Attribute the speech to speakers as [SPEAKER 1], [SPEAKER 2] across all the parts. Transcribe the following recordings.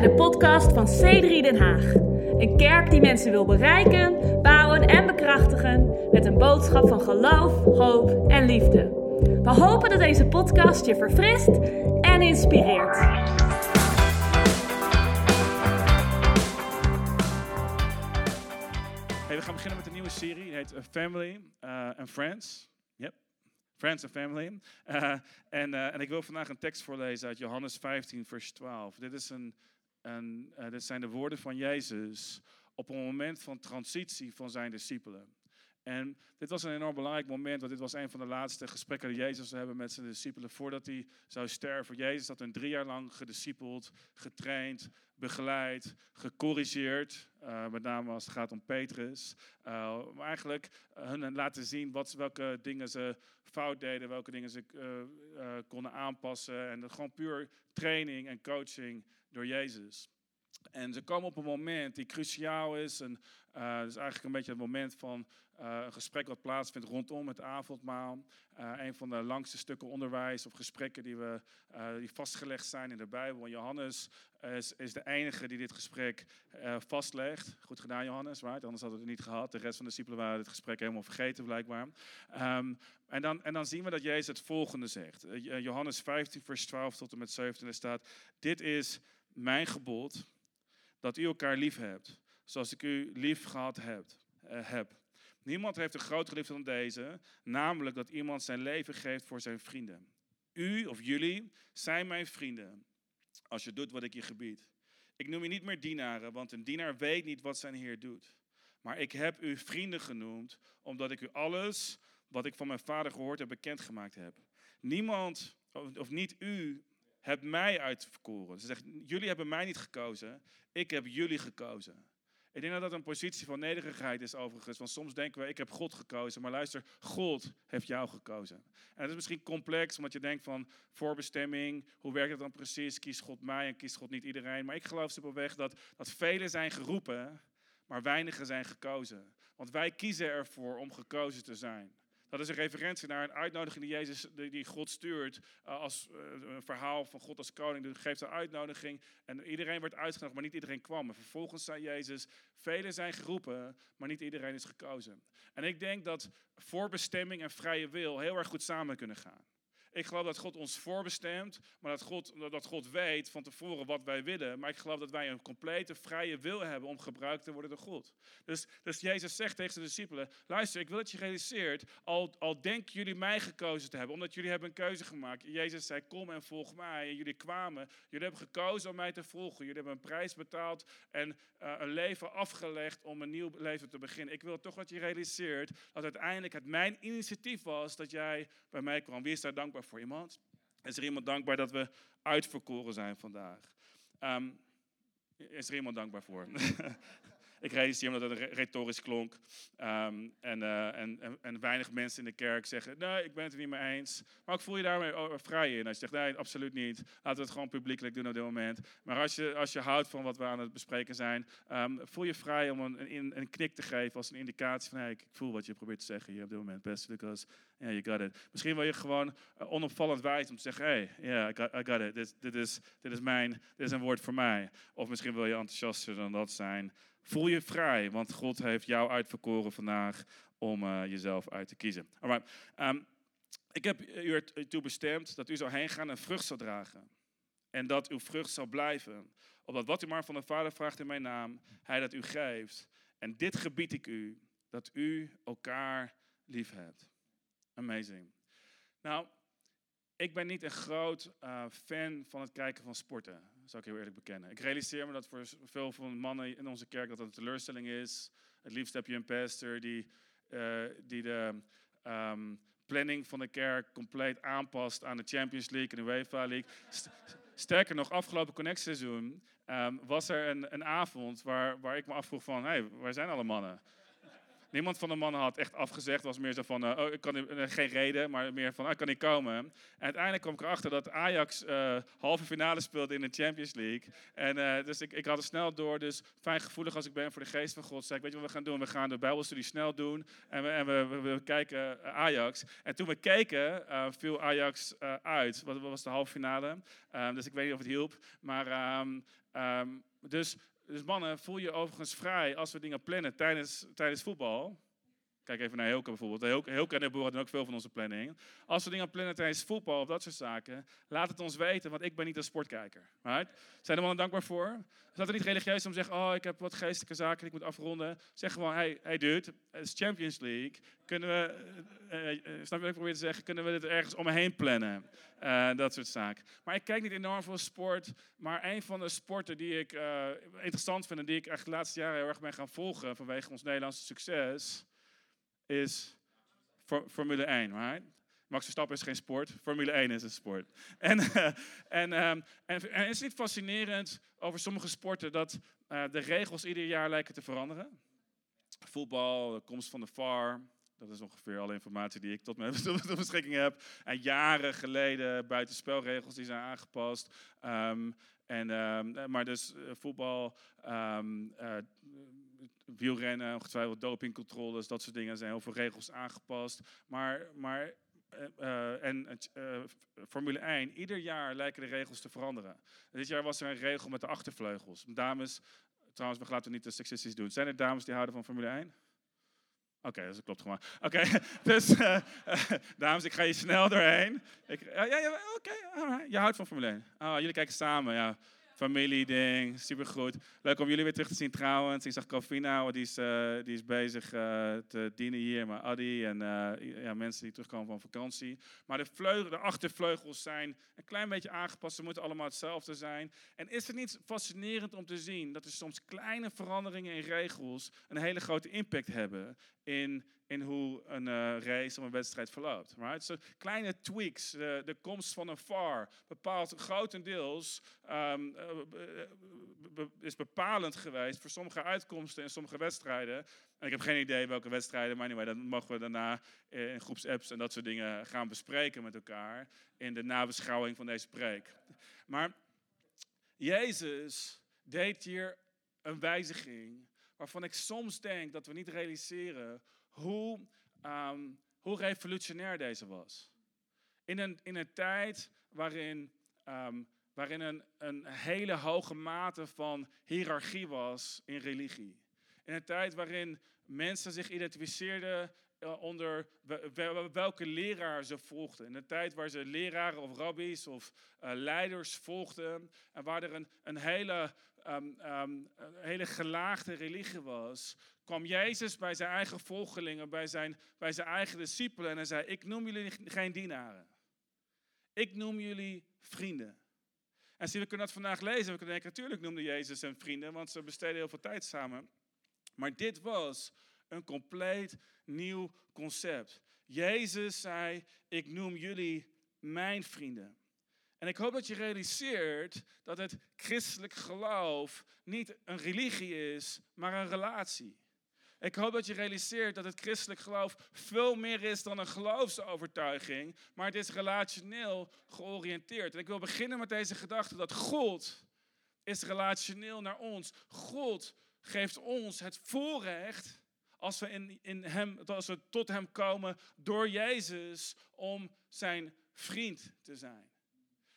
[SPEAKER 1] de podcast van C3 Den Haag. Een kerk die mensen wil bereiken, bouwen en bekrachtigen met een boodschap van geloof, hoop en liefde. We hopen dat deze podcast je verfrist en inspireert.
[SPEAKER 2] We gaan beginnen met een nieuwe serie. Die heet uh, Family uh, and Friends. Yep. Friends and Family. Uh, en, en ik wil vandaag een tekst voorlezen uit Johannes 15, vers 12. Dit, is een, een, uh, dit zijn de woorden van Jezus op een moment van transitie van zijn discipelen. En dit was een enorm belangrijk moment, want dit was een van de laatste gesprekken die Jezus zou hebben met zijn discipelen voordat hij zou sterven. Jezus had hen drie jaar lang gediscipeld, getraind, begeleid, gecorrigeerd. Uh, met name als het gaat om Petrus. Maar eigenlijk hun laten zien wat, welke dingen ze fout deden, welke dingen ze konden aanpassen. En dat gewoon puur training en coaching door Jezus. En ze komen op een moment die cruciaal is. En dat is eigenlijk een beetje het moment van uh, een gesprek wat plaatsvindt rondom het avondmaal. Uh, een van de langste stukken onderwijs of gesprekken die, we, die vastgelegd zijn in de Bijbel. Johannes is, is de enige die dit gesprek vastlegt. Goed gedaan, Johannes, right? anders hadden we het niet gehad. De rest van de discipelen waren dit gesprek helemaal vergeten, blijkbaar. Um, en, dan, en dan zien we dat Jezus het volgende zegt. Johannes 15, vers 12 tot en met 17 staat: Dit is mijn gebod dat u elkaar lief hebt, zoals ik u lief gehad heb. Uh, heb. Niemand heeft een grotere liefde dan deze, namelijk dat iemand zijn leven geeft voor zijn vrienden. U of jullie zijn mijn vrienden, als je doet wat ik je gebied. Ik noem je niet meer dienaren, want een dienaar weet niet wat zijn Heer doet. Maar ik heb u vrienden genoemd, omdat ik u alles wat ik van mijn vader gehoord heb bekendgemaakt heb. Niemand, of niet u, hebt mij uitverkoren. Ze zegt, jullie hebben mij niet gekozen, ik heb jullie gekozen. Ik denk dat dat een positie van nederigheid is overigens. Want soms denken we, ik heb God gekozen. Maar luister, God heeft jou gekozen. En dat is misschien complex, omdat je denkt van voorbestemming. Hoe werkt het dan precies? Kiest God mij en kiest God niet iedereen? Maar ik geloof simpelweg dat, dat velen zijn geroepen, maar weinigen zijn gekozen. Want wij kiezen ervoor om gekozen te zijn. Dat is een referentie naar een uitnodiging die, Jezus, die God stuurt uh, als uh, een verhaal van God als koning. Hij geeft een uitnodiging en iedereen werd uitgenodigd, maar niet iedereen kwam. En vervolgens zei Jezus, velen zijn geroepen, maar niet iedereen is gekozen. En ik denk dat voorbestemming en vrije wil heel erg goed samen kunnen gaan. Ik geloof dat God ons voorbestemt, maar dat God, dat God weet van tevoren wat wij willen. Maar ik geloof dat wij een complete vrije wil hebben om gebruikt te worden door God. Dus, dus Jezus zegt tegen zijn discipelen, luister, ik wil dat je realiseert, al, al denken jullie mij gekozen te hebben, omdat jullie hebben een keuze gemaakt. Jezus zei, kom en volg mij. En jullie kwamen, jullie hebben gekozen om mij te volgen. Jullie hebben een prijs betaald en uh, een leven afgelegd om een nieuw leven te beginnen. Ik wil toch dat je realiseert dat uiteindelijk het mijn initiatief was dat jij bij mij kwam. Wie is daar dankbaar voor iemand? Is er iemand dankbaar dat we uitverkoren zijn vandaag? Um, is er iemand dankbaar voor? ik realiseer me dat het retorisch klonk. En, uh, en, en, en, weinig mensen in de kerk zeggen: Nee, ik ben het er niet mee eens. Maar ik voel je daarmee vrij in. Als je zegt: Nee, absoluut niet. Laten we het gewoon publiekelijk doen op dit moment. Maar als je, als je houdt van wat we aan het bespreken zijn, um, voel je vrij om een, een, een, knik te geven als een indicatie van: hey, ik voel wat je probeert te zeggen hier op dit moment, best. Because yeah, you got it. Misschien wil je gewoon uh, onopvallend wijzen om te zeggen: Hey, yeah, I got, I got it. Dit, dit, is, dit, is mijn, dit is een woord voor mij. Of misschien wil je enthousiaster dan dat zijn. Voel je vrij, want God heeft jou uitverkoren vandaag om uh, jezelf uit te kiezen. Alright. Um, ik heb u ertoe bestemd dat u zou heen gaan en vrucht zou dragen. En dat uw vrucht zal blijven. Opdat wat u maar van de Vader vraagt in mijn naam, hij dat u geeft. En dit gebied ik u, dat u elkaar lief hebt. Amazing. Nou, ik ben niet een groot uh, fan van het kijken van sporten. Dat zou ik heel eerlijk bekennen. Ik realiseer me dat voor veel van de mannen in onze kerk dat het een teleurstelling is. Het liefst heb je een pastor die, uh, die de um, planning van de kerk compleet aanpast aan de Champions League en de UEFA League. Sterker nog, afgelopen connectseizoen um, was er een, een avond waar, waar ik me afvroeg van, hé, hey, waar zijn alle mannen? Niemand van de mannen had echt afgezegd. was meer zo van, uh, oh, ik kan uh, geen reden, maar meer van, ah, ik kan niet komen. En uiteindelijk kwam ik erachter dat Ajax uh, halve finale speelde in de Champions League. En dus ik, ik had het snel door. Dus fijn gevoelig als ik ben voor de geest van God. Zei ik, weet je wat we gaan doen? We gaan de Bijbelstudie snel doen. En we, en we, we, kijken Ajax. En toen we keken, viel Ajax uit. Wat was de halve finale? Um, dus ik weet niet of het hielp. Maar um, um, dus dus mannen, voel je overigens vrij als we dingen plannen tijdens, tijdens voetbal. Kijk even naar Hilke bijvoorbeeld. Hilke, en Deborah doen ook veel van onze planning. Als we dingen plannen tijdens voetbal of dat soort zaken, laat het ons weten, want ik ben niet een sportkijker. Right? Zijn de mannen dankbaar voor? Is er niet religieus om te zeggen, oh, ik heb wat geestelijke zaken, ik moet afronden. Zeg gewoon, hey, hey dude, het is Champions League. Kunnen we, uh, uh, snap je wat ik probeer te zeggen, kunnen we dit ergens om me heen plannen? Uh, dat soort zaken. Maar ik kijk niet enorm veel sport, maar een van de sporten die ik interessant vind en die ik echt de laatste jaren heel erg ben gaan volgen vanwege ons Nederlandse succes, is Formule 1, right? Max Verstappen is geen sport, Formule 1 is een sport. En, uh, en, en, is het niet fascinerend over sommige sporten dat uh, de regels ieder jaar lijken te veranderen? Voetbal, de komst van de VAR, dat is ongeveer alle informatie die ik tot mijn beschikking heb. En jaren geleden buitenspelregels die zijn aangepast. Um, en, um, maar dus uh, voetbal, uh, wielrennen, ongetwijfeld dopingcontroles, dat soort dingen zijn heel veel regels aangepast. Maar, maar uh, en uh, Formule 1, ieder jaar lijken de regels te veranderen. Dit jaar was er een regel met de achtervleugels. Dames, trouwens, we laten niet te seksistisch doen. Zijn er dames die houden van Formule 1? Oké, dat klopt gewoon. Oké, dus dames, ik ga je snel doorheen. Ja, ja, oké, je houdt van Formule 1. Oh, jullie kijken samen, ja familieding, supergoed. Leuk om jullie weer terug te zien trouwens. Ik zag Kofina, die is, uh, die is bezig uh, te dienen hier. Maar Adi en uh, ja, mensen die terugkomen van vakantie. Maar de, vleugel, de achtervleugels zijn een klein beetje aangepast. Ze moeten allemaal hetzelfde zijn. En is het niet fascinerend om te zien dat er soms kleine veranderingen in regels een hele grote impact hebben in in hoe een uh, race of een wedstrijd verloopt. Right? So, kleine tweaks, uh, de komst van een VAR, bepaalt grotendeels, um, uh, is bepalend geweest voor sommige uitkomsten in sommige wedstrijden. En ik heb geen idee welke wedstrijden, maar anyway, dat mogen we daarna in groepsapps en dat soort dingen gaan bespreken met elkaar in de nabeschouwing van deze preek. Maar Jezus deed hier een wijziging waarvan ik soms denk dat we niet realiseren hoe, um, hoe revolutionair deze was. In een, in een tijd waarin, um, waarin een, een hele hoge mate van hiërarchie was in religie. In een tijd waarin mensen zich identificeerden onder welke leraar ze volgden. In een tijd waar ze leraren of rabbies of uh, leiders volgden. En waar er een, een hele um, een hele gelaagde religie was, kwam Jezus bij zijn eigen volgelingen, bij zijn, bij zijn eigen discipelen en hij zei, ik noem jullie geen dienaren. Ik noem jullie vrienden. En zie, we kunnen dat vandaag lezen. We kunnen denken, natuurlijk noemde Jezus zijn vrienden, want ze besteden heel veel tijd samen. Maar dit was een compleet nieuw concept. Jezus zei, ik noem jullie mijn vrienden. En ik hoop dat je realiseert dat het christelijk geloof niet een religie is, maar een relatie. Ik hoop dat je realiseert dat het christelijk geloof veel meer is dan een geloofsovertuiging, maar het is relationeel georiënteerd. En ik wil beginnen met deze gedachte dat God is relationeel naar ons. God geeft ons het voorrecht als we, in, in hem, als we tot Hem komen door Jezus om zijn vriend te zijn.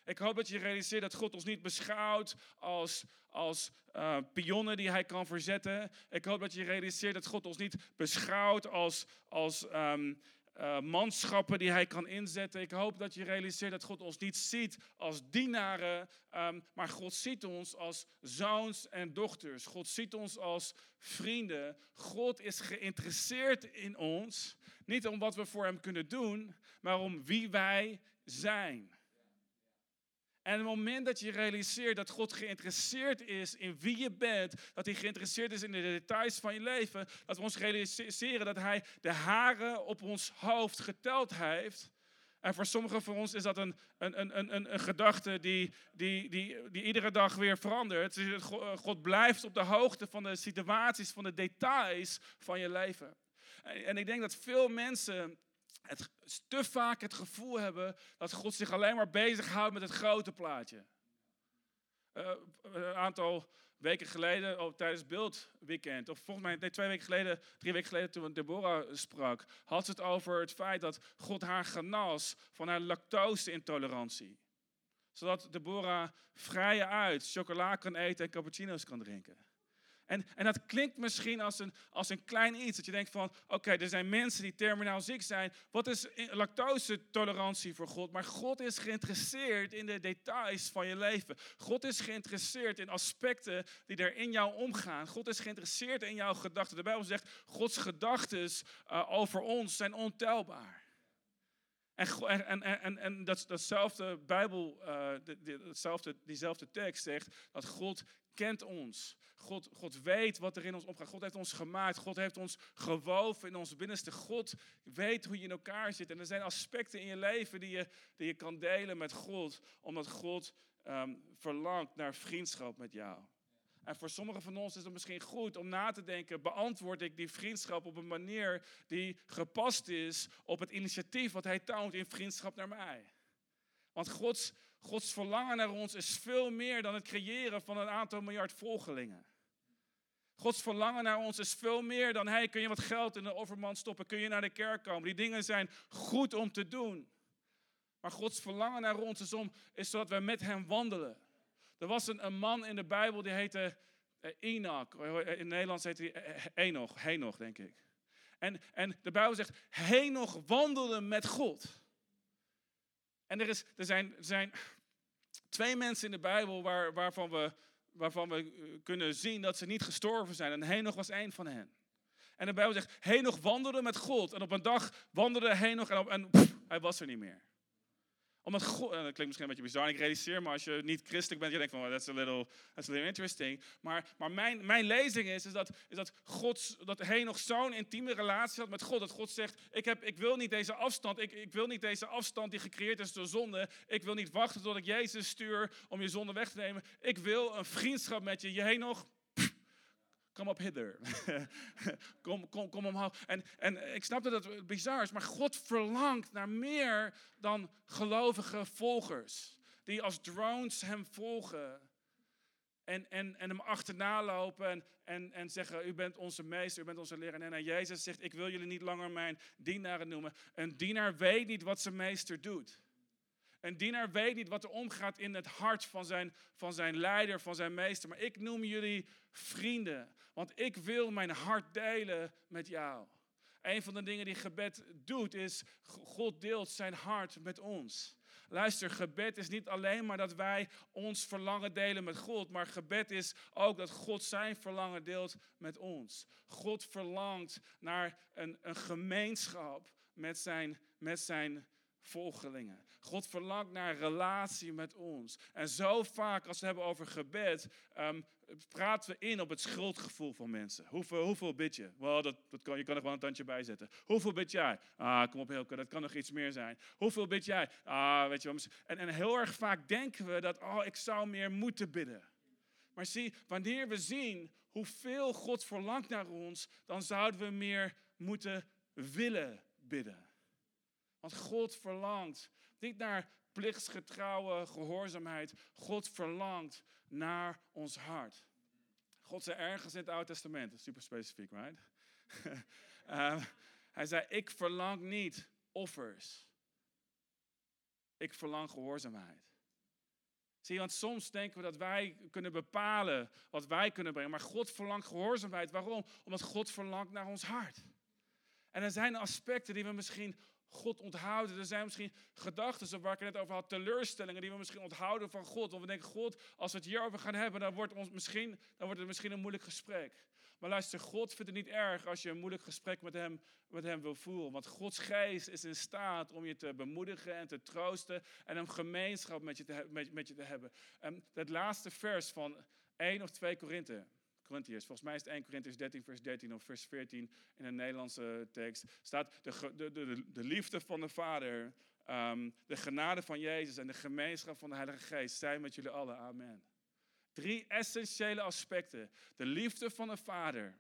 [SPEAKER 2] Ik hoop dat je realiseert dat God ons niet beschouwt als, als uh, pionnen die hij kan verzetten. Ik hoop dat je realiseert dat God ons niet beschouwt als, als um, uh, manschappen die hij kan inzetten. Ik hoop dat je realiseert dat God ons niet ziet als dienaren, um, maar God ziet ons als zoons en dochters. God ziet ons als vrienden. God is geïnteresseerd in ons, niet om wat we voor hem kunnen doen, maar om wie wij zijn. En het moment dat je realiseert dat God geïnteresseerd is in wie je bent, dat hij geïnteresseerd is in de details van je leven, dat we ons realiseren dat hij de haren op ons hoofd geteld heeft. En voor sommigen van ons is dat een, een, een, een, een gedachte die, die, die, die iedere dag weer verandert. God blijft op de hoogte van de situaties, van de details van je leven. En, en ik denk dat veel mensen het, te vaak het gevoel hebben dat God zich alleen maar bezighoudt met het grote plaatje. Uh, een aantal weken geleden, oh, tijdens beeldweekend, of volgens mij nee, twee weken geleden, drie weken geleden toen Deborah sprak, had ze het over het feit dat God haar genas van haar lactose-intolerantie. Zodat Deborah vrije uit chocola kan eten en cappuccino's kan drinken. En, en dat klinkt misschien als een, als een klein iets. Dat je denkt van, oké, er zijn mensen die terminaal ziek zijn. Wat is lactose-tolerantie voor God? Maar God is geïnteresseerd in de details van je leven. God is geïnteresseerd in aspecten die er in jou omgaan. God is geïnteresseerd in jouw gedachten. De Bijbel zegt, Gods gedachten uh, over ons zijn ontelbaar. En, en, en, en dat, datzelfde Bijbel, hetzelfde, diezelfde tekst zegt dat God kent ons. God, God weet wat er in ons omgaat. God heeft ons gemaakt. God heeft ons gewoven in ons binnenste. God weet hoe je in elkaar zit. En er zijn aspecten in je leven die je, die je kan delen met God. Omdat God um, verlangt naar vriendschap met jou. En voor sommigen van ons is het misschien goed om na te denken: beantwoord ik die vriendschap op een manier die gepast is op het initiatief wat Hij toont in vriendschap naar mij? Want Gods, Gods verlangen naar ons is veel meer dan het creëren van een aantal miljard volgelingen. Gods verlangen naar ons is veel meer dan, hey, kun je wat geld in de overman stoppen? Kun je naar de kerk komen? Die dingen zijn goed om te doen. Maar Gods verlangen naar ons is, om, is zodat we met hem wandelen. Er was een, een man in de Bijbel die heette uh, Enoch. In Nederlands heet hij uh, Enoch, Henoch denk ik. En, en de Bijbel zegt, Henoch wandelde met God. En er, is, er, zijn, er zijn twee mensen in de Bijbel waar, waarvan, we, waarvan we eh, kunnen zien dat ze niet gestorven zijn. En Henoch was één van hen. En de Bijbel zegt, Henoch wandelde met God. En op een dag wandelde Henoch en, en hij was er niet meer omdat God, dat klinkt misschien een beetje bizar, ik realiseer maar als je niet christelijk bent, je denkt van, well, that's a little, that's a little interesting. Maar, maar mijn, mijn lezing is, is, dat, is dat, dat hij nog zo'n intieme relatie had met God. Dat God zegt, ik, heb, ik wil niet deze afstand, ik, ik wil niet deze afstand die gecreëerd is door zonde. Ik wil niet wachten tot ik Jezus stuur om je zonde weg te nemen. Ik wil een vriendschap met je. Je nog kom op hither. kom, kom, kom omhoog. En, en ik snap dat het bizar is, maar God verlangt naar meer dan gelovige volgers. Die als drones hem volgen. En, en, en hem achterna lopen en, en, en zeggen, u bent onze meester, u bent onze leraar. En, en Jezus zegt, ik wil jullie niet langer mijn dienaren noemen. Een dienaar weet niet wat zijn meester doet. Een dienaar weet niet wat er omgaat in het hart van zijn, van zijn leider, van zijn meester. Maar ik noem jullie vrienden, want ik wil mijn hart delen met jou. Een van de dingen die gebed doet is, God deelt zijn hart met ons. Luister, gebed is niet alleen maar dat wij ons verlangen delen met God, maar gebed is ook dat God zijn verlangen deelt met ons. God verlangt naar een, een gemeenschap met zijn, met zijn volgelingen. God verlangt naar relatie met ons. En zo vaak als we hebben over gebed, um, praten we in op het schuldgevoel van mensen. Hoeveel, hoeveel bid je? Well, dat, dat kan, je kan er wel een tandje bij zetten. Hoeveel bid jij? Ah, kom op Hilke, dat kan nog iets meer zijn. Hoeveel bid jij? Ah, weet je wel. En, en heel erg vaak denken we dat, oh, ik zou meer moeten bidden. Maar zie, wanneer we zien hoeveel God verlangt naar ons, dan zouden we meer moeten willen bidden. Want God verlangt niet naar plichtsgetrouwe gehoorzaamheid. God verlangt naar ons hart. God zei ergens in het Oude Testament, super specifiek, right? uh, hij zei, ik verlang niet offers. Ik verlang gehoorzaamheid. Zie, want soms denken we dat wij kunnen bepalen wat wij kunnen brengen. Maar God verlangt gehoorzaamheid. Waarom? Omdat God verlangt naar ons hart. En er zijn aspecten die we misschien God onthouden. Er zijn misschien gedachten, waar ik het net over had, teleurstellingen die we misschien onthouden van God. Want we denken, God, als we het hierover gaan hebben, dan wordt, ons misschien, dan wordt het misschien een moeilijk gesprek. Maar luister, God vindt het niet erg als je een moeilijk gesprek met hem, met hem wil voeren. Want Gods geest is in staat om je te bemoedigen en te troosten en een gemeenschap met je te, met, met je te hebben. En het laatste vers van 1 of 2 Korinthe. Volgens mij is het 1 Corinthians 13, vers 13 of vers 14 in een Nederlandse tekst. Staat de, de, de, de liefde van de Vader, ehm, de genade van Jezus en de gemeenschap van de Heilige Geest zijn met jullie allen. Amen. Drie essentiële aspecten. De liefde van de Vader,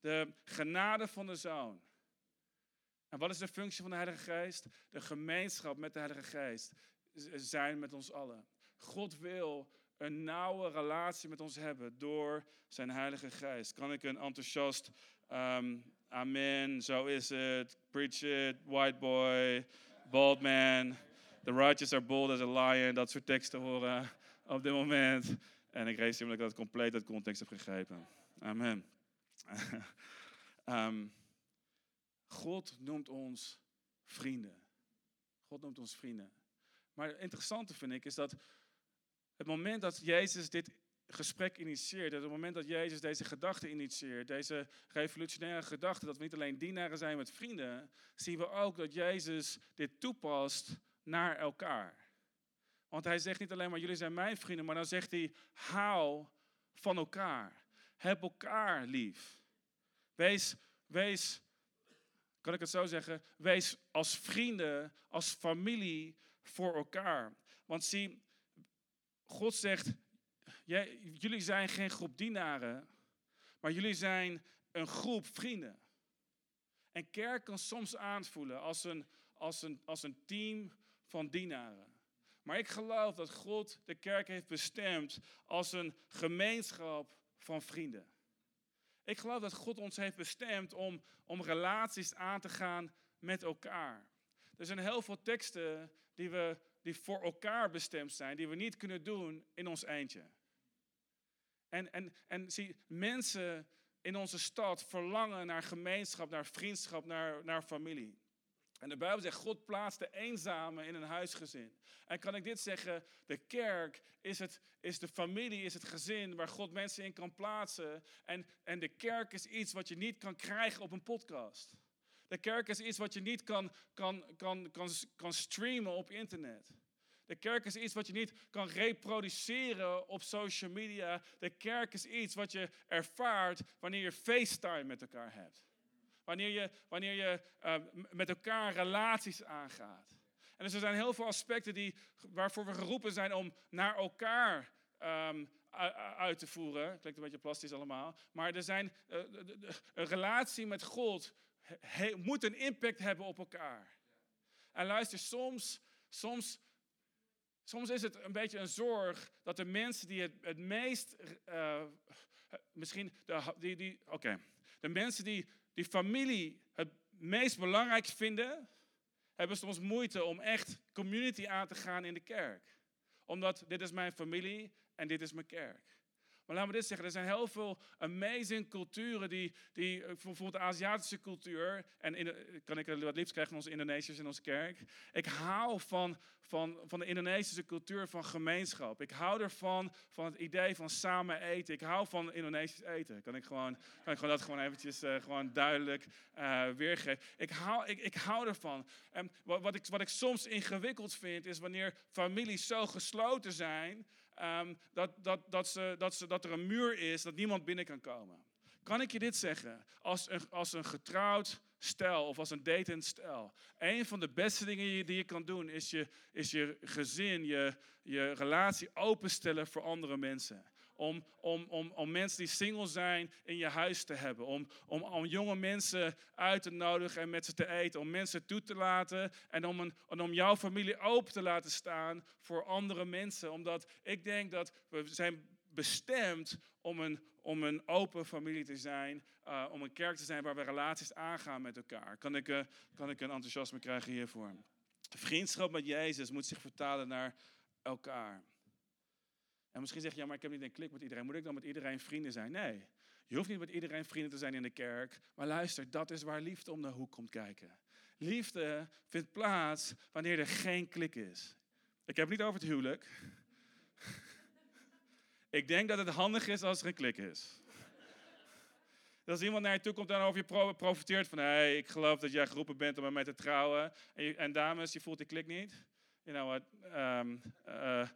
[SPEAKER 2] de genade van de Zoon En wat is de functie van de Heilige Geest? De gemeenschap met de Heilige Geest zijn met ons allen. God wil een nauwe relatie met ons hebben door zijn Heilige Geest. Kan ik een enthousiast ehm, amen, zo is het, preach it, white boy, bald man, the righteous are bold as a lion, dat soort teksten horen op dit moment. En ik realiseer dat ik dat compleet uit context heb gegrepen. Amen. um, God noemt ons vrienden. God noemt ons vrienden. Maar het interessante vind ik is dat het moment dat Jezus dit gesprek initieert, het moment dat Jezus deze gedachte initieert, deze revolutionaire gedachte, dat we niet alleen dienaren zijn met vrienden, zien we ook dat Jezus dit toepast naar elkaar. Want hij zegt niet alleen maar jullie zijn mijn vrienden, maar dan zegt hij hou van elkaar. Heb elkaar lief. Wees, wees, kan ik het zo zeggen, wees als vrienden, als familie voor elkaar. Want zie, God zegt, jij, jullie zijn geen groep dienaren, maar jullie zijn een groep vrienden. En kerk kan soms aanvoelen als een, als een, als een team van dienaren. Maar ik geloof dat God de kerk heeft bestemd als een gemeenschap van vrienden. Ik geloof dat God ons heeft bestemd om, om relaties aan te gaan met elkaar. Er zijn heel veel teksten die, we, die voor elkaar bestemd zijn, die we niet kunnen doen in ons eentje. En, en, en zie, mensen in onze stad verlangen naar gemeenschap, naar vriendschap, naar, naar familie. En de Bijbel zegt, God plaatst de eenzame in een huisgezin. En kan ik dit zeggen, de kerk is, het, is de familie, is het gezin waar God mensen in kan plaatsen. En, en de kerk is iets wat je niet kan krijgen op een podcast. De kerk is iets wat je niet kan, kan, kan, kan, kan streamen op internet. De kerk is iets wat je niet kan reproduceren op social media. De kerk is iets wat je ervaart wanneer je FaceTime met elkaar hebt. Wanneer je, wanneer je uh, met elkaar relaties aangaat. En dus er zijn heel veel aspecten die, waarvoor we geroepen zijn om naar elkaar um, uit te voeren. Klinkt een beetje plastisch allemaal. Maar er zijn, uh, een relatie met God he, moet een impact hebben op elkaar. En luister, soms, soms, soms is het een beetje een zorg dat de mensen die het, het meest, uh, misschien, de, die, die, oké, de mensen die die familie het meest belangrijk vinden, hebben soms moeite om echt community aan te gaan in de kerk. Omdat dit is mijn familie en dit is mijn kerk. Maar laten we dit zeggen, er zijn heel veel amazing culturen die, die eh, bijvoorbeeld de Aziatische cultuur, en in, kan ik wat liefst krijgen van onze Indonesiërs in onze kerk. Ik hou van, van, van de Indonesische cultuur van gemeenschap. Ik hou ervan, van het idee van samen eten. Ik hou van Indonesisch eten. Kan ik gewoon, kan ik gewoon dat gewoon eventjes uh, gewoon duidelijk uh, weergeven. Ik hou, ik, ik hou ervan. En wat, wat, ik, wat ik soms ingewikkeld vind, is wanneer families zo gesloten zijn, um, dat, dat, dat, ze, dat, ze, dat er een muur is, dat niemand binnen kan komen. Kan ik je dit zeggen? Als een, als een getrouwd stel of als een datend stel. Een van de beste dingen die je kan doen is je, is je gezin, je, je relatie openstellen voor andere mensen. Om, om, om, om mensen die single zijn in je huis te hebben. Om, om, om jonge mensen uit te nodigen en met ze te eten. Om mensen toe te laten en om, een, en om jouw familie open te laten staan voor andere mensen. Omdat ik denk dat we zijn bestemd om een, om een open familie te zijn, uh, om een kerk te zijn waar we relaties aangaan met elkaar. Kan ik, uh, kan ik een enthousiasme krijgen hiervoor? Vriendschap met Jezus moet zich vertalen naar elkaar. En misschien zeg je, ja, maar ik heb niet een klik met iedereen. Moet ik dan met iedereen vrienden zijn? Nee, je hoeft niet met iedereen vrienden te zijn in de kerk. Maar luister, dat is waar liefde om de hoek komt kijken. Liefde vindt plaats wanneer er geen klik is. Ik heb het niet over het huwelijk. Ik denk dat het handig is als er een klik is. Als iemand naar je toe komt en over je profiteert van... hé, hey, ik geloof dat jij geroepen bent om met mij te trouwen. En, en, dames, je voelt die klik niet. You know what? Um, uh,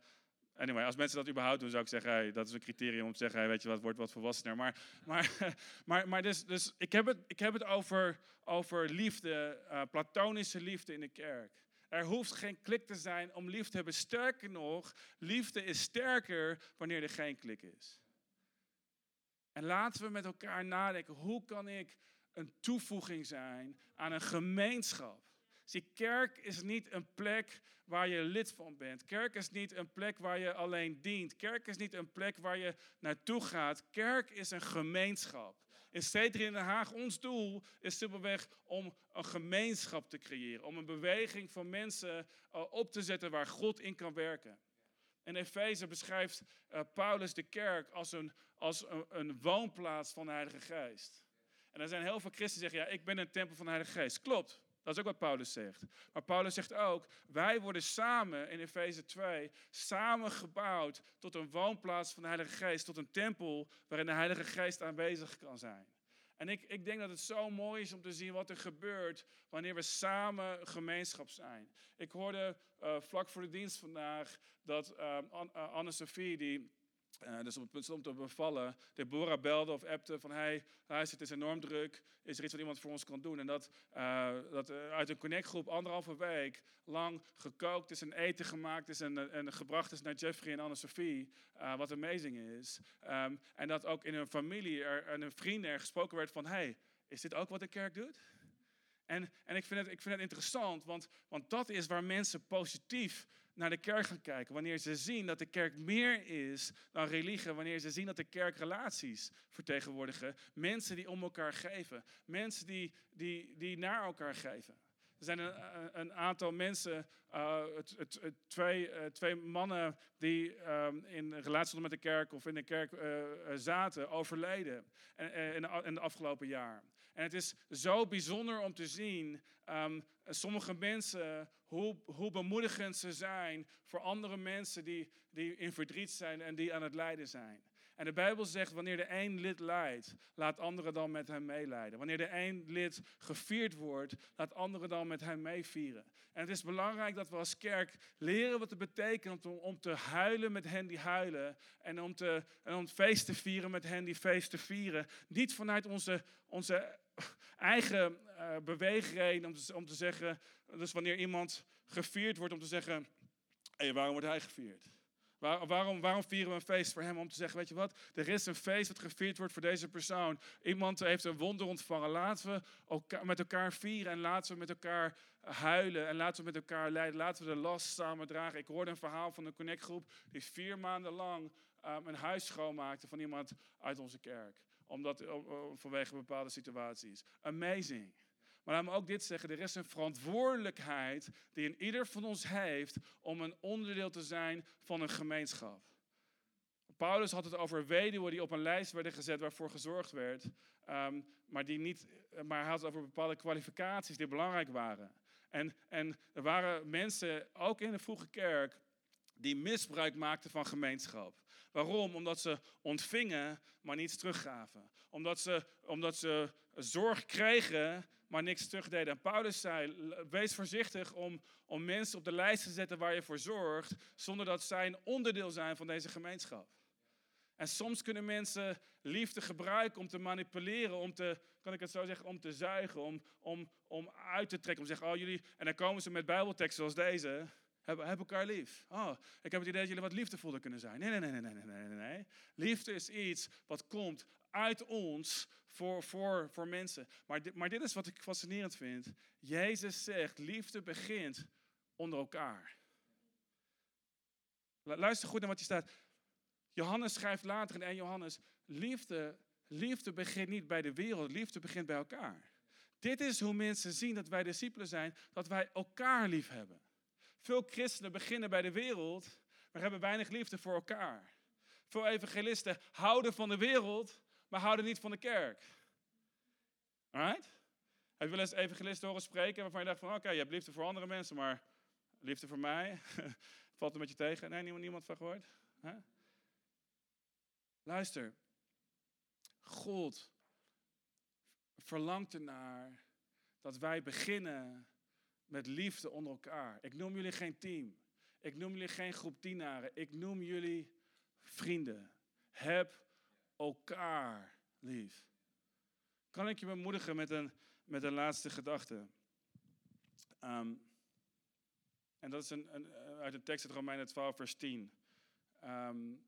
[SPEAKER 2] anyway, als mensen dat überhaupt doen, zou ik zeggen... Dat is een criterium om te zeggen... Weet je wat, wordt wat volwassener. Maar, maar, maar, maar dus, dus ik heb het, ik heb het over, over liefde, uh, platonische liefde in de kerk. Er hoeft geen klik te zijn om lief te hebben. Sterker nog, liefde is sterker wanneer er geen klik is. En laten we met elkaar nadenken, hoe kan ik een toevoeging zijn aan een gemeenschap. Zie, kerk is niet een plek waar je lid van bent. Kerk is niet een plek waar je alleen dient. Kerk is niet een plek waar je naartoe gaat. Kerk is een gemeenschap. In Stedelijk in Den Haag, ons doel is simpelweg om een gemeenschap te creëren. Om een beweging van mensen eh, op te zetten waar God in kan werken. In Efeze beschrijft uh, Paulus de kerk als, een, als een, een, woonplaats van de Heilige Geest. En er zijn heel veel christenen die zeggen, ja, ik ben een tempel van de Heilige Geest. Klopt, dat is ook wat Paulus zegt. Maar Paulus zegt ook, wij worden samen in Efeze 2, samen gebouwd tot een woonplaats van de Heilige Geest, tot een tempel waarin de Heilige Geest aanwezig kan zijn. En ik, ik denk dat het zo mooi is om te zien wat er gebeurt wanneer we samen gemeenschap zijn. Ik hoorde uh, vlak voor de dienst vandaag dat uh, Anne-Sophie, die uh, dus op het punt stond te bevallen, Deborah belde of appte van hey, luister, het is enorm druk, is er iets wat iemand voor ons kan doen? En dat, uh, dat uh, uit een connectgroep anderhalve week lang gekookt is en eten gemaakt is en, en gebracht is naar Jeffrey en Anne-Sophie, wat amazing is. Um, en dat ook in hun familie er, en hun vrienden er gesproken werd van hey, is dit ook wat de kerk doet? En, en ik, vind het, ik vind het interessant, want, want dat is waar mensen positief naar de kerk gaan kijken. Wanneer ze zien dat de kerk meer is dan religie. Wanneer ze zien dat de kerk relaties vertegenwoordigen. Mensen die om elkaar geven. Mensen die, die, die naar elkaar geven. Er zijn een, een aantal mensen, uh, twee, uh, twee mannen die um, in relatie met de kerk of in de kerk uh, zaten, overleden in, in de afgelopen jaar. En het is zo bijzonder om te zien, um, sommige mensen, hoe, hoe bemoedigend ze zijn voor andere mensen die, die in verdriet zijn en die aan het lijden zijn. En de Bijbel zegt, wanneer de een lid lijdt, laat anderen dan met hem meelijden. Wanneer de een lid gevierd wordt, laat anderen dan met hem meevieren. En het is belangrijk dat we als kerk leren wat het betekent om, om te huilen met hen die huilen. En om, te, en om feest te vieren met hen die feest te vieren. Niet vanuit onze, onze eigen uh, beweegreden om te, om te zeggen, dus wanneer iemand gevierd wordt om te zeggen, hey, waarom wordt hij gevierd? Waar, waarom, waarom vieren we een feest voor hem? Om te zeggen, weet je wat, er is een feest dat gevierd wordt voor deze persoon. Iemand heeft een wonder ontvangen. Laten we elkaar, met elkaar vieren en laten we met elkaar huilen en laten we met elkaar lijden. Laten we de last samen dragen. Ik hoorde een verhaal van een connectgroep die vier maanden lang um, een huis schoonmaakte van iemand uit onze kerk. Omdat, vanwege bepaalde situaties. Amazing. Maar laat me ook dit zeggen, er is een verantwoordelijkheid die in ieder van ons heeft om een onderdeel te zijn van een gemeenschap. Paulus had het over weduwen die op een lijst werden gezet waarvoor gezorgd werd, um, maar, die niet, maar hij had het over bepaalde kwalificaties die belangrijk waren. En, en er waren mensen, ook in de vroege kerk, die misbruik maakten van gemeenschap. Waarom? Omdat ze ontvingen, maar niets teruggaven. Omdat ze, omdat ze zorg kregen, maar niks terugdeden. En Paulus zei, wees voorzichtig om, om mensen op de lijst te zetten waar je voor zorgt, zonder dat zij een onderdeel zijn van deze gemeenschap. En soms kunnen mensen liefde gebruiken om te manipuleren, om te, kan ik het zo zeggen, om te zuigen, om, om, om uit te trekken, om te zeggen, oh jullie, en dan komen ze met bijbelteksten zoals deze, hebben, hebben elkaar lief. Oh, ik heb het idee dat jullie wat liefdevoller kunnen zijn. Nee, nee, nee, nee, nee, nee, nee. Liefde is iets wat komt uit ons voor, voor, voor mensen. Maar dit, maar dit is wat ik fascinerend vind. Jezus zegt, liefde begint onder elkaar. Luister goed naar wat hier staat. Johannes schrijft later in 1 Johannes, liefde, liefde begint niet bij de wereld, liefde begint bij elkaar. Dit is hoe mensen zien dat wij discipelen zijn, dat wij elkaar lief hebben. Veel christenen beginnen bij de wereld, maar hebben weinig liefde voor elkaar. Veel evangelisten houden van de wereld, maar houden niet van de kerk. Alright? Heb je wel eens evangelisten horen spreken waarvan je dacht van oké, je hebt liefde voor andere mensen, maar liefde voor mij, valt er met je tegen? Nee, niemand, niemand van gehoord? Luister, God verlangt ernaar dat wij beginnen met liefde onder elkaar. Ik noem jullie geen team. Ik noem jullie geen groep dienaren. Ik noem jullie vrienden. Heb elkaar lief. Kan ik je bemoedigen met een, met een laatste gedachte? Um, en dat is een, een, uit de tekst uit Romeinen 12, vers 10. Um,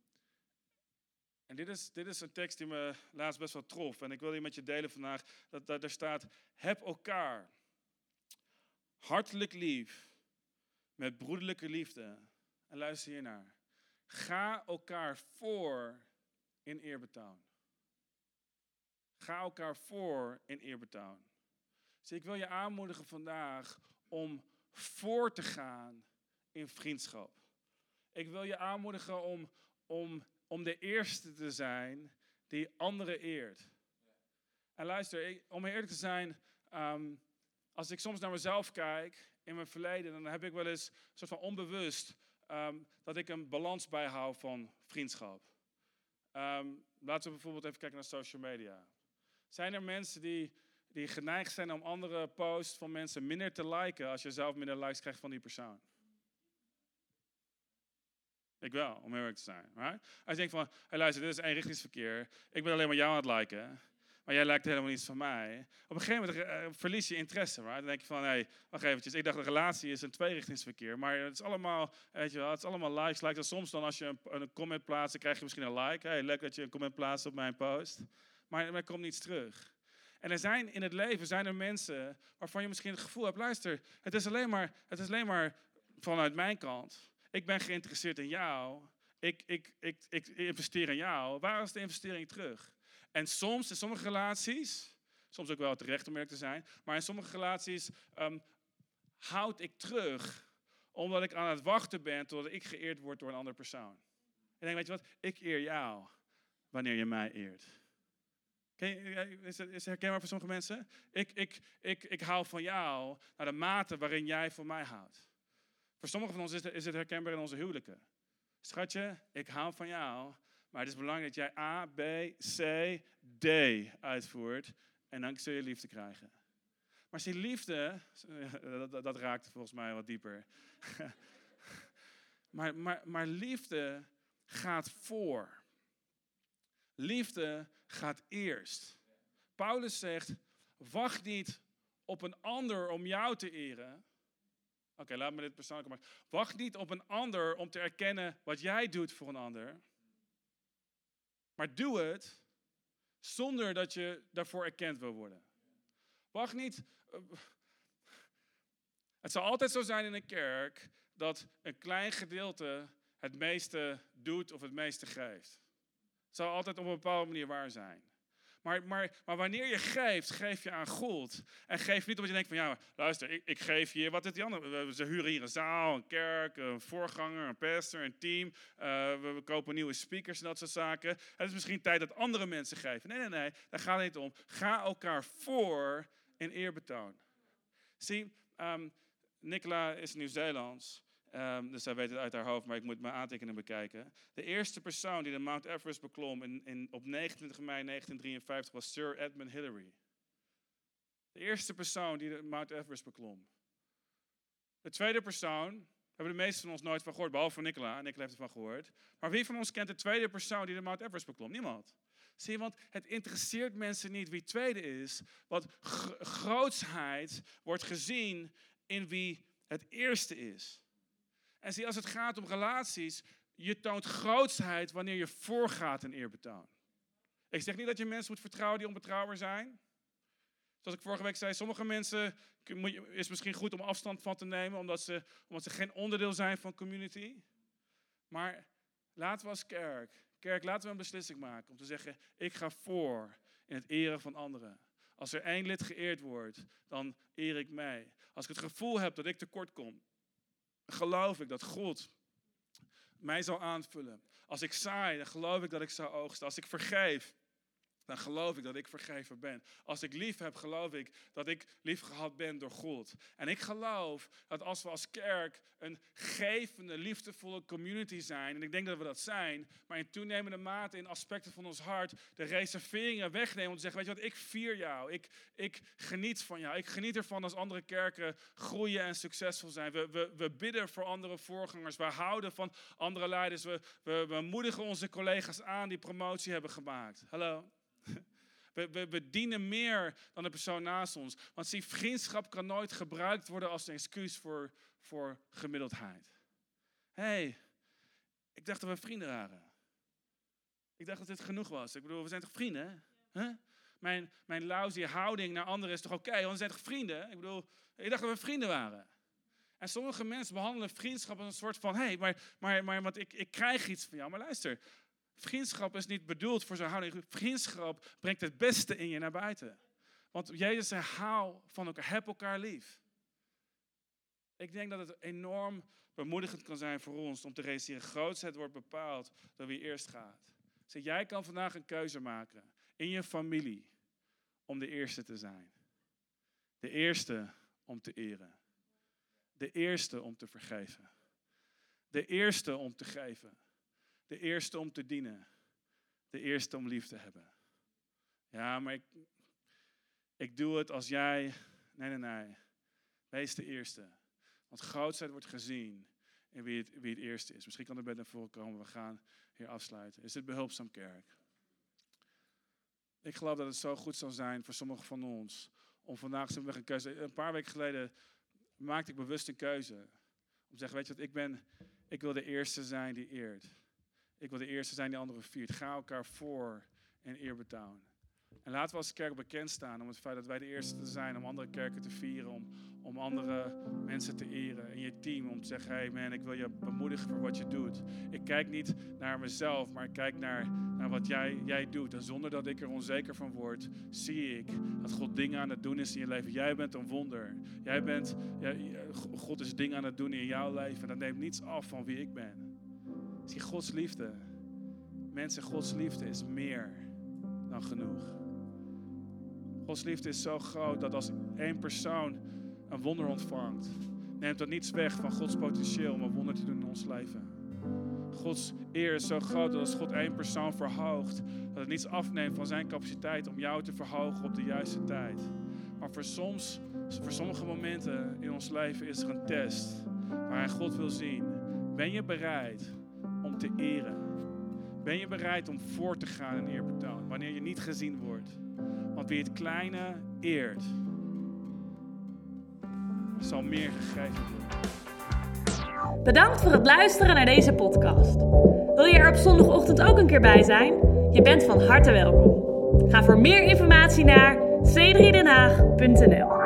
[SPEAKER 2] En dit is, dit is een tekst die me laatst best wel trof. En ik wil die met je delen vandaag. Dat, dat er staat, heb elkaar hartelijk lief met broederlijke liefde. En luister hiernaar. Ga elkaar voor in eerbetoon. Ga elkaar voor in eerbetoon. Dus ik wil je aanmoedigen vandaag om voor te gaan in vriendschap. Ik wil je aanmoedigen om, om, om de eerste te zijn die anderen eert. En luister, om eerlijk te zijn, ehm, als ik soms naar mezelf kijk in mijn verleden, dan heb ik wel eens een soort van onbewust ehm, dat ik een balans bijhoud van vriendschap. Ehm, laten we bijvoorbeeld even kijken naar social media. Zijn er mensen die, die geneigd zijn om andere posts van mensen minder te liken als je zelf minder likes krijgt van die persoon? Ik wel, om erg te zijn. Right? Als je denkt van, hey, luister, dit is eenrichtingsverkeer. Ik ben alleen maar jou aan het liken. Maar jij lijkt helemaal niets van mij. Op een gegeven moment uh, verlies je interesse. Right? Dan denk je van, hé, hey, wacht eventjes. Ik dacht, de relatie is een tweerichtingsverkeer. Maar het is allemaal, weet je wel, het is allemaal likes. Lijkt soms dan als je een, comment plaatst, dan krijg je misschien een like. Hey, leuk dat je een comment plaatst op mijn post. Maar er komt niets terug. En er zijn in het leven zijn er mensen waarvan je misschien het gevoel hebt, luister, het is alleen maar, het is alleen maar vanuit mijn kant. Ik ben geïnteresseerd in jou. Ik, ik, ik, ik investeer in jou. Waar is de investering terug? En soms, in sommige relaties, soms ook wel terecht om eerlijk te zijn, maar in sommige relaties um, houd ik terug omdat ik aan het wachten ben totdat ik geëerd word door een andere persoon. En denk, weet je wat, ik eer jou wanneer je mij eert. Is het, is het herkenbaar voor sommige mensen? Ik, ik, ik, ik hou van jou naar de mate waarin jij van mij houdt. Voor sommigen van ons is het, is het herkenbaar in onze huwelijken. Schatje, ik hou van jou, maar het is belangrijk dat jij A, B, C, D uitvoert. En dan zul je liefde krijgen. Maar zie, liefde, dat, dat raakt volgens mij wat dieper. maar, maar, maar liefde gaat voor. Liefde gaat eerst. Paulus zegt, wacht niet op een ander om jou te eren. Oké, laat me dit persoonlijk maken. Wacht niet op een ander om te erkennen wat jij doet voor een ander. Maar doe het zonder dat je daarvoor erkend wil worden. Wacht niet. Eh, het zal altijd zo zijn in een kerk dat een klein gedeelte het meeste doet of het meeste geeft. Het zal altijd op een bepaalde manier waar zijn. Maar, maar, maar wanneer je geeft, geef je aan God. En geef niet omdat je denkt van, ja, luister, ik, ik geef je, wat is die andere? Ze huren hier een zaal, een kerk, een voorganger, een pastor, een team. Uh, we, kopen nieuwe speakers en dat soort zaken. Het is misschien tijd dat andere mensen geven. Nee, nee, nee, daar gaat het niet om. Ga elkaar voor in eerbetoon. Zie, um, Nicola is Nieuw-Zeelands. Um, dus zij weet het uit haar hoofd, maar ik moet mijn aantekeningen bekijken. De eerste persoon die de Mount Everest beklom in, op 29 mei 1953 was Sir Edmund Hillary. De eerste persoon die de Mount Everest beklom. De tweede persoon hebben de meesten van ons nooit van gehoord, behalve Nicola. Nicola heeft ervan gehoord. Maar wie van ons kent de tweede persoon die de Mount Everest beklom? Niemand. Zie je, want het interesseert mensen niet wie tweede is. Want grootsheid wordt gezien in wie het eerste is. En zie, als het gaat om relaties, je toont grootsheid wanneer je voorgaat in eerbetoon. Ik zeg niet dat je mensen moet vertrouwen die onbetrouwbaar zijn. Zoals ik vorige week zei, sommige mensen is misschien goed om afstand van te nemen, omdat ze, omdat ze geen onderdeel zijn van community. Maar laten we als kerk, kerk, laten we een beslissing maken om te zeggen, ik ga voor in het eren van anderen. Als er één lid geëerd wordt, dan eer ik mij. Als ik het gevoel heb dat ik tekort kom, geloof ik dat God mij zal aanvullen. Als ik saai, dan geloof ik dat ik zal oogsten. Als ik vergeef, dan geloof ik dat ik vergeven ben. Als ik lief heb, geloof ik dat ik lief gehad ben door God. En ik geloof dat als we als kerk een gevende, liefdevolle community zijn, en ik denk dat we dat zijn, maar in toenemende mate in aspecten van ons hart de reserveringen wegnemen om te zeggen, weet je wat, ik vier jou, ik, ik geniet van jou, ik geniet ervan als andere kerken groeien en succesvol zijn. We, we, we bidden voor andere voorgangers, we houden van andere leiders, we, we, we moedigen onze collega's aan die promotie hebben gemaakt. Hallo. We, we, dienen meer dan de persoon naast ons. Want zie, vriendschap kan nooit gebruikt worden als een excuus voor, voor gemiddeldheid. Hé, hey, ik dacht dat we vrienden waren. Ik dacht dat dit genoeg was. Ik bedoel, we zijn toch vrienden? Huh? Mijn, mijn lousy houding naar anderen is toch oké? want we zijn toch vrienden? Ik bedoel, ik dacht dat we vrienden waren. En sommige mensen behandelen vriendschap als een soort van: hé, hey, maar, maar, maar want ik, ik krijg iets van jou. Maar luister, vriendschap is niet bedoeld voor zo'n houding. Vriendschap brengt het beste in je naar buiten. Want Jezus zei: van elkaar, heb elkaar lief. Ik denk dat het enorm bemoedigend kan zijn voor ons om te realiseren: grootheid wordt bepaald door wie eerst gaat. Dus jij kan vandaag een keuze maken in je familie om de eerste te zijn. De eerste om te eren. De eerste om te vergeven. De eerste om te geven. De eerste om te dienen. De eerste om lief te hebben. Ja, maar ik, ik doe het als jij. Nee, nee, nee. Wees de eerste. Want grootheid wordt gezien in wie het, wie het eerste is. Misschien kan er bij naar voren komen. We gaan hier afsluiten. Is dit behulpzaam kerk? Ik geloof dat het zo goed zal zijn voor sommigen van ons. Om vandaag we een keuze. Een paar weken geleden maakte ik bewust een keuze. Om te zeggen, weet je wat, ik ben, ik wil de eerste zijn die eert. Ik wil de eerste zijn die anderen viert. Ga elkaar voor en eer betalen. En laten we als kerk bekend staan om het feit dat wij de eerste zijn om andere kerken te vieren, om, om andere mensen te eren. In je team om te zeggen, hey man, ik wil je bemoedigen voor wat je doet. Ik kijk niet naar mezelf, maar ik kijk naar, naar wat jij, jij doet. En zonder dat ik er onzeker van word, zie ik dat God dingen aan het doen is in je leven. Jij bent een wonder. Jij bent, God is dingen aan het doen in jouw leven. En dat neemt niets af van wie ik ben. Zie Gods liefde. Mensen, Gods liefde is meer dan genoeg. Gods liefde is zo groot dat als één persoon een wonder ontvangt, neemt dat niets weg van Gods potentieel om een wonder te doen in ons leven. Gods eer is zo groot dat als God één persoon verhoogt, dat het niets afneemt van zijn capaciteit om jou te verhogen op de juiste tijd. Maar voor, soms, voor sommige momenten in ons leven is er een test waar hij God wil zien. Ben je bereid te eren? Ben je bereid om voor te gaan in eerbetoon wanneer je niet gezien wordt? Want wie het kleine eert, zal meer gegeven worden.
[SPEAKER 1] Bedankt voor het luisteren naar deze podcast. Wil je er op zondagochtend ook een keer bij zijn? Je bent van harte welkom. Ga voor meer informatie naar c3denhaag.nl